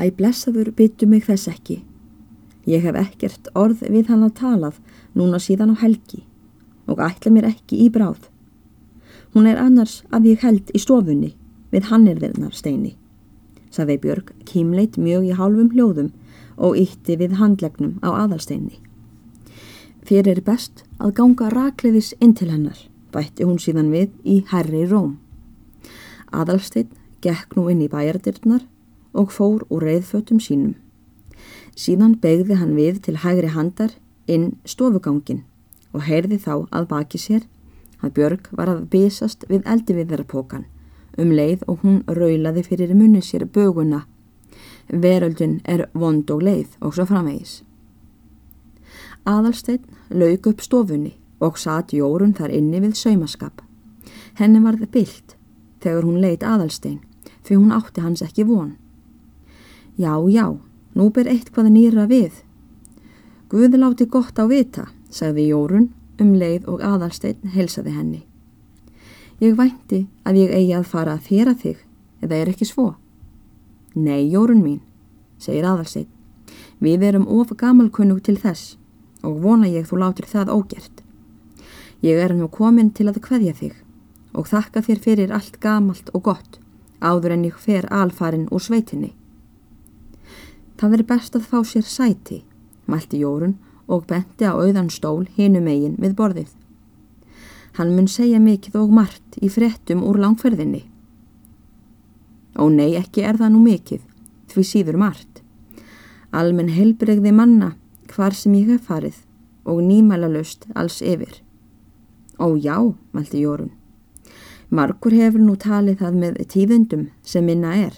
Æ blessaður byttu mig þess ekki. Ég hef ekkert orð við hann að talað núna síðan á helgi og ætla mér ekki í bráð. Hún er annars að ég held í stofunni við hannirðirnar steini, saði Björg kímleit mjög í hálfum hljóðum og ítti við handlegnum á aðalsteini. Þér er best að ganga rakleðis inn til hennar, bætti hún síðan við í herri róm. Aðalstein gekk nú inn í bæjardirnar og fór úr reyðfötum sínum. Síðan begði hann við til hægri handar inn stofugangin og heyrði þá að baki sér að Björg var að bísast við eldi við þeirra pókan um leið og hún raulaði fyrir munni sér böguna. Veröldin er vond og leið og svo framvegis. Aðalsteinn lauk upp stofunni og satt jórun þar inni við saumaskap. Henni varði byllt þegar hún leit aðalstein því hún átti hans ekki von. Já, já, nú ber eitt hvaða nýra við. Guði láti gott á vita, sagði Jórun um leið og aðalstein helsaði henni. Ég vænti að ég eigi að fara að þéra þig, eða er ekki svo? Nei, Jórun mín, segir aðalstein. Við erum of gamalkunnug til þess og vona ég þú látir það ógert. Ég er nú komin til að kveðja þig og þakka þér fyrir allt gamalt og gott áður en ég fer alfarin úr sveitinni. Það veri best að fá sér sæti, mælti Jórun og benti á auðan stól hinu megin við borðið. Hann mun segja mikið og margt í frettum úr langferðinni. Ó nei, ekki er það nú mikið, því síður margt. Almenn helbregði manna hvar sem ég hef farið og nýmæla löst alls yfir. Ó já, mælti Jórun. Markur hefur nú talið það með tíðundum sem minna er,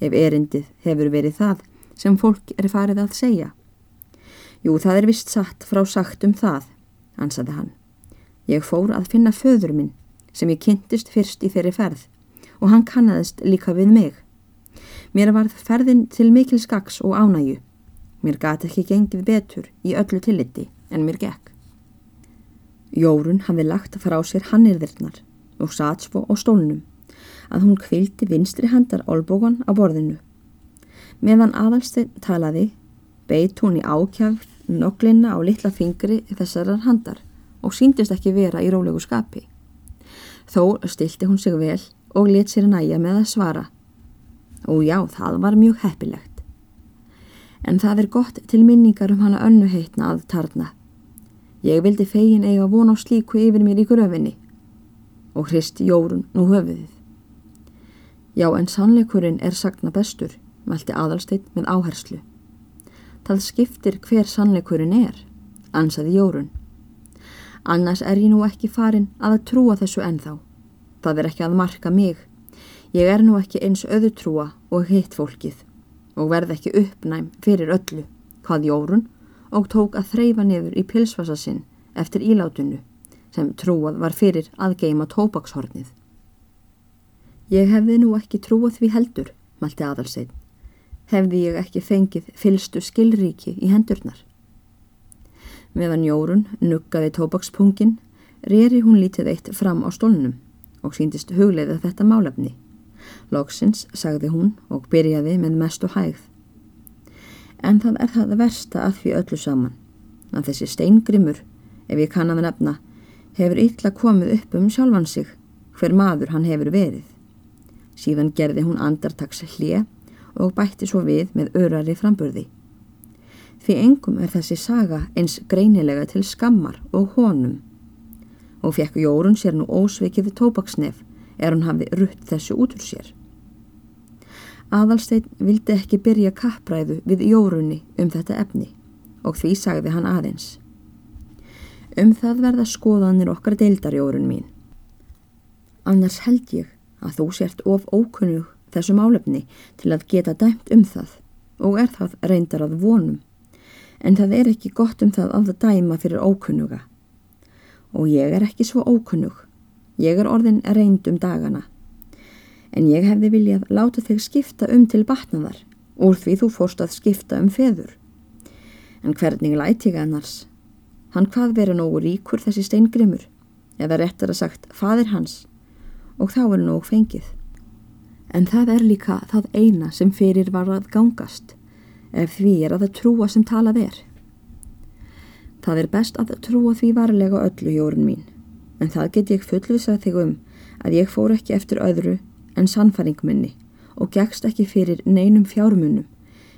ef erindið hefur verið það sem fólk er farið að segja. Jú, það er vist satt frá sagt um það, ansaði hann. Ég fór að finna föður minn sem ég kynntist fyrst í þeirri ferð og hann kannadist líka við mig. Mér varð ferðin til mikil skaks og ánægu. Mér gati ekki gengið betur í öllu tilliti en mér gekk. Jórun hafi lagt frá sér hannirðirnar og satt svo á stólnum að hún kvildi vinstri handar olbógan á borðinu Meðan aðalsteinn talaði, beitt hún í ákjafn noklinna á litla fingri þessarar handar og síndist ekki vera í rólegu skapi. Þó stilti hún sig vel og let sér næja með að svara. Og já, það var mjög heppilegt. En það er gott til minningar um hana önnu heitna að tarna. Ég vildi fegin eiga von á slíku yfir mér í gröfinni og hristi jórun nú höfuðið. Já, en sannleikurinn er sagna bestur mælti aðalsteitt með áherslu. Það skiptir hver sannleikurinn er, ansaði Jórun. Annars er ég nú ekki farin að að trúa þessu ennþá. Það er ekki að marka mig. Ég er nú ekki eins öðutrúa og hitt fólkið og verð ekki uppnæm fyrir öllu, hvað Jórun og tók að þreyfa niður í pilsvasa sinn eftir ílátunnu sem trúað var fyrir að geima tópakshornið. Ég hefði nú ekki trúað því heldur, mælti aðalseit hefði ég ekki fengið fylstu skilríki í hendurnar. Meðan Jórun nuggaði tóbakspungin, reyri hún lítið eitt fram á stólnum og síndist hugleiða þetta málefni. Lóksins sagði hún og byrjaði með mestu hægð. En það er það versta að því öllu saman, að þessi steingrimur, ef ég kann að nefna, hefur illa komið upp um sjálfan sig hver maður hann hefur verið. Síðan gerði hún andartaks hlið og bætti svo við með örari framburði. Því engum er þessi saga eins greinilega til skammar og honum. Og fekk Jórun sér nú ósveikið tópaksnef er hann hafi rutt þessu út úr sér. Aðalstein vildi ekki byrja kappræðu við Jórunni um þetta efni og því sagði hann aðeins. Um það verða skoðanir okkar deildarjórun mín. Annars held ég að þú sért of ókunnug þessu málefni til að geta dæmt um það og er það reyndar að vonum. En það er ekki gott um það að það dæma fyrir ókunnuga. Og ég er ekki svo ókunnug. Ég er orðin reynd um dagana. En ég hefði viljað láta þig skipta um til batnaðar úr því þú fórst að skipta um feður. En hvernig læti ég annars? Hann hvað verið nógu ríkur þessi steingrimur eða réttar að sagt fadir hans. Og þá er nógu fengið En það er líka það eina sem fyrir var að gangast, ef því er að það trúa sem talað er. Það er best að trúa því varlega öllu jórun mín, en það get ég fullvisað þig um að ég fór ekki eftir öðru en sannfæring minni og gegst ekki fyrir neinum fjármunum,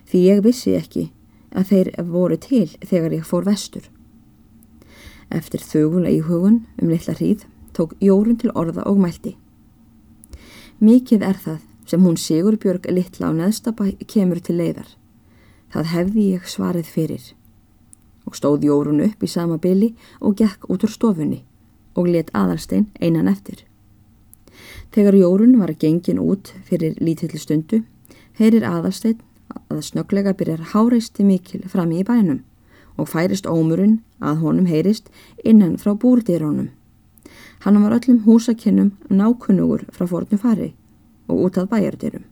því ég vissi ekki að þeir voru til þegar ég fór vestur. Eftir þögula í hugun um litla hríð tók jórun til orða og mælti. Mikið er það sem hún Sigurbjörg litla á neðstabæ kemur til leiðar. Það hefði ég svarið fyrir og stóð Jórun upp í sama byli og gekk út úr stofunni og let aðalstein einan eftir. Þegar Jórun var gengin út fyrir lítilli stundu, heyrir aðalstein að snöglega byrjar háreisti mikil fram í bænum og færist ómurinn að honum heyrist innan frá búrdirónum. Hann var öllum húsakinnum nákunnugur frá fornu fari og út að bæjardirum.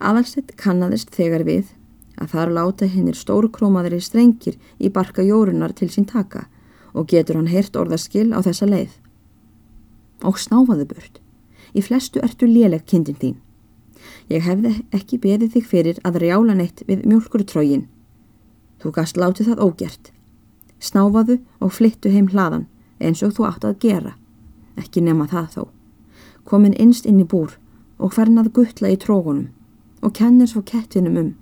Aðalstein kannadist þegar við að þar láta hinnir stórkrómaðri strengir í barka jórunar til sín taka og getur hann heyrt orðaskil á þessa leið. Og snáfaðu burt. Í flestu ertu léleg kindin þín. Ég hefði ekki beðið þig fyrir að rjála neitt við mjölkurtrógin. Þú gast látið það ógjert. Snáfaðu og flyttu heim hlaðan eins og þú átt að gera. Ekki nema það þó. Komin innst inn í búr og fernað guttla í trógunum og kennir svo kettinum um.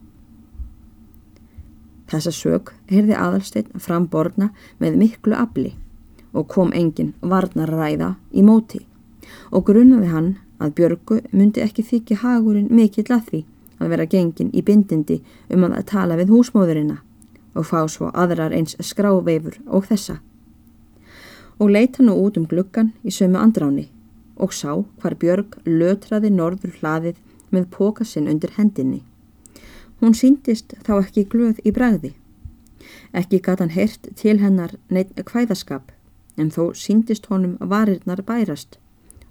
Þessa sög heyrði aðalsteinn fram borna með miklu afli og kom engin varnarræða í móti og grunnaði hann að Björgu myndi ekki þykja hagurinn mikill að því að vera gengin í bindindi um að tala við húsmóðurina og fá svo aðrar eins skráveifur og þessa. Og leita nú út um gluggan í sömu andráni og sá hvar Björg lötraði norður hlaðið með pókasinn undir hendinni. Hún síndist þá ekki glöð í bræði. Ekki gata hann heyrt til hennar neitt kvæðaskap en þó síndist honum varirnar bærast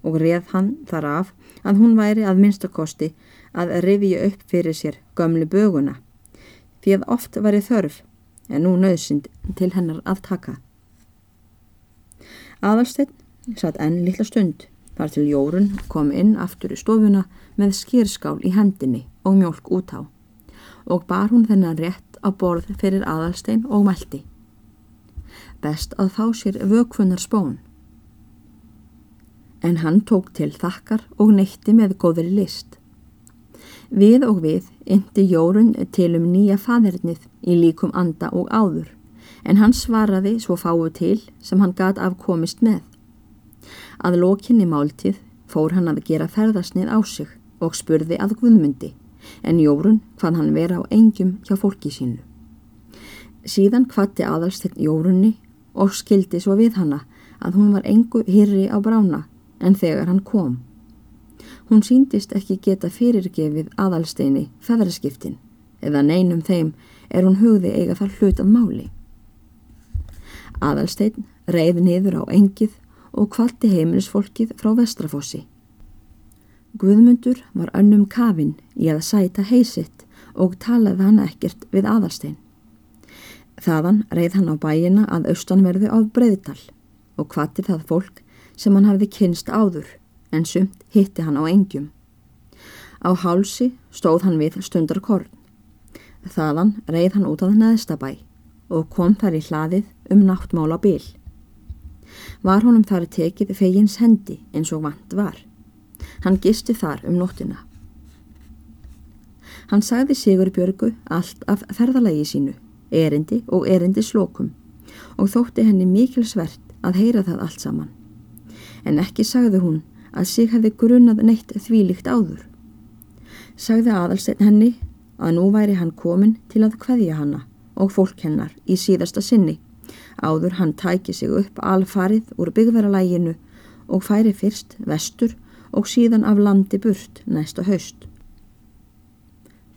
og reð hann þar af að hún væri að minnstakosti að rifja upp fyrir sér gömlu böguna því að oft væri þörf en nú nöðsind til hennar að taka. Aðalsteinn satt enn litla stund þar til Jórun kom inn aftur í stofuna með skýrskál í hendinni og mjölk út á og bar hún þennan rétt á borð fyrir aðalstein og meldi. Best að fá sér vökfunnar spón. En hann tók til þakkar og neytti með góðri list. Við og við indi Jórun til um nýja fadernið í líkum anda og áður, en hann svaraði svo fáu til sem hann gat afkomist með. Að lokinni máltið fór hann að gera ferðasnið á sig og spurði að Guðmundi en Jórun hvað hann vera á engjum hjá fólki sínu. Síðan hvati aðalstinn Jórunni og skildi svo við hanna að hún var engu hýrri á brána en þegar hann kom. Hún síndist ekki geta fyrirgefið aðalsteini feðraskiptin eða neinum þeim er hún hugði eiga þar hlut að máli. Aðalstein reið niður á engið og kvalti heimilisfólkið frá Vestrafossi. Guðmundur var önnum kafin í að sæta heisitt og talaði hann ekkert við aðalstein. Þaðan reið hann á bæina að austanverðu á breyðtal og kvatti það fólk sem hann hafði kynst áður en sumt hitti hann á engjum. Á hálsi stóð hann við stundarkorn. Þaðan reið hann út að neðstabæ og kom þar í hlaðið um náttmála bíl. Var honum þar tekið fegins hendi eins og vant var. Hann gisti þar um nóttina. Hann sagði Sigur Björgu allt af ferðalagi sínu, erindi og erindi slokum og þótti henni mikil svert að heyra það allt saman. En ekki sagði hún að sig hefði grunnað neitt þvílikt áður. Sagði aðalstein henni að nú væri hann komin til að hveðja hanna og fólk hennar í síðasta sinni áður hann tæki sig upp alfarið úr byggveralæginu og færi fyrst vestur og síðan af landi burt næsta haust.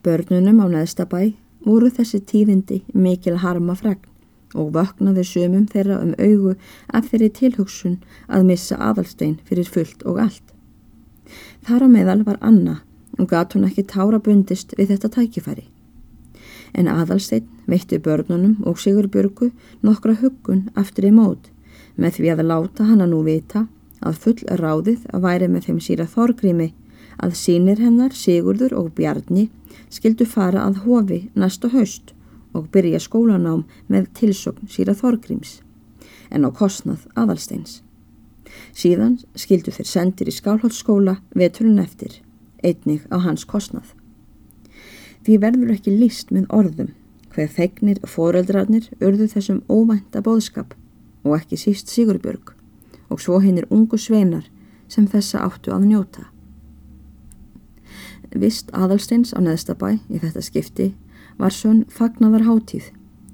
Börnunum á neðstabæ voru þessi tíðindi mikil harma fregn og vöknaði sömum þeirra um augu af þeirri tilhugsun að missa aðalstein fyrir fullt og allt. Þar á meðal var Anna og gat hún ekki tára bundist við þetta tækifæri. En aðalstein veitti börnunum og Sigur Björgu nokkra huggun aftur í mót með því að láta hana nú vita að full ráðið að væri með þeim síra þorgrými að sínir hennar Sigurður og Bjarni skildu fara að hofi næsta haust og byrja skólanám með tilsögn síra Þorgríms en á kostnað aðalsteins. Síðan skildu þeir sendir í skálhóllskóla veturinn eftir, einnig á hans kostnað. Því verður ekki líst með orðum hver fegnir foreldrarnir urðu þessum óvænta bóðskap og ekki síst Sigurbjörg og svo hinnir ungu sveinar sem þessa áttu að njóta. Vist aðalsteins á neðstabæ í þetta skipti var sönn fagnadar hátíð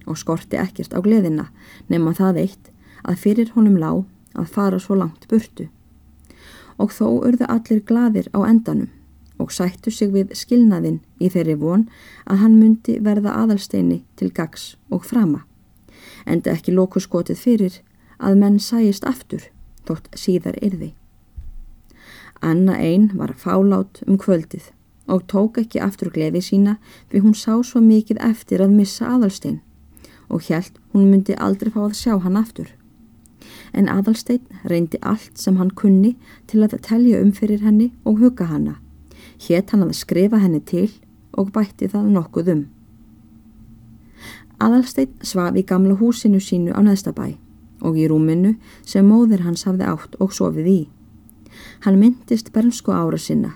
og skorti ekkert á gleðina nema það eitt að fyrir honum lág að fara svo langt burtu. Og þó urðu allir gladir á endanum og sættu sig við skilnaðinn í þeirri von að hann myndi verða aðalsteini til gags og frama. Enda ekki lóku skotið fyrir að menn sæist aftur þótt síðar yrði. Anna einn var fálát um kvöldið og tók ekki aftur gleði sína við hún sá svo mikið eftir að missa aðalstein og hjælt hún myndi aldrei fá að sjá hann aftur. En aðalstein reyndi allt sem hann kunni til að telja um fyrir henni og huga hanna hétt hann að skrifa henni til og bætti það nokkuð um. Adalstein svaf í gamla húsinu sínu á neðstabæ og í rúminu sem móðir hans hafði átt og sofið í. Hann myndist bernsku ára sinna,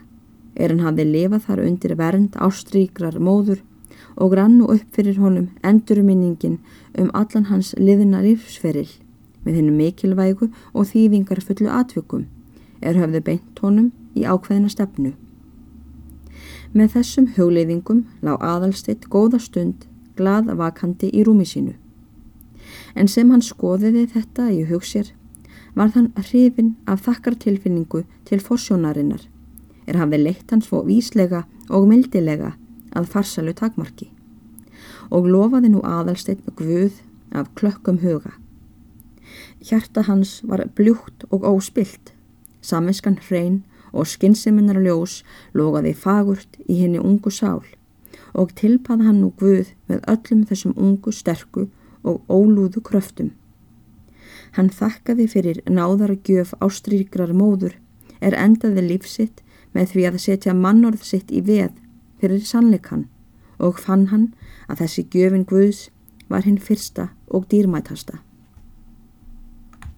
er hann hafði lifað þar undir vernd ástríkrar móður og rannu upp fyrir honum endurminningin um allan hans liðina lífsferil með hennu mikilvægu og þývingar fullu atvökum er höfðu beint honum í ákveðina stefnu. Með þessum hugleiðingum lág aðalstitt góða stund glað vakandi í rúmi sínu. En sem hann skoðiði þetta í hugsér var þann hrifin af þakkartilfinningu til forsjónarinnar er hafði leitt hans fó víslega og mildilega að farsalu takmarki og lofaði nú aðalstitt guð af klökkum huga. Hjarta hans var bljúkt og óspilt, saminskan hrein og skynseminar ljós logaði fagurt í henni ungu sál og tilpaði hann nú Guð með öllum þessum ungu sterku og ólúðu kröftum. Hann þakkaði fyrir náðara gjöf ástrýkrar móður er endaði lífsitt með því að setja mannorð sitt í veð fyrir sannleikann og fann hann að þessi gjöfin Guðs var hinn fyrsta og dýrmætasta.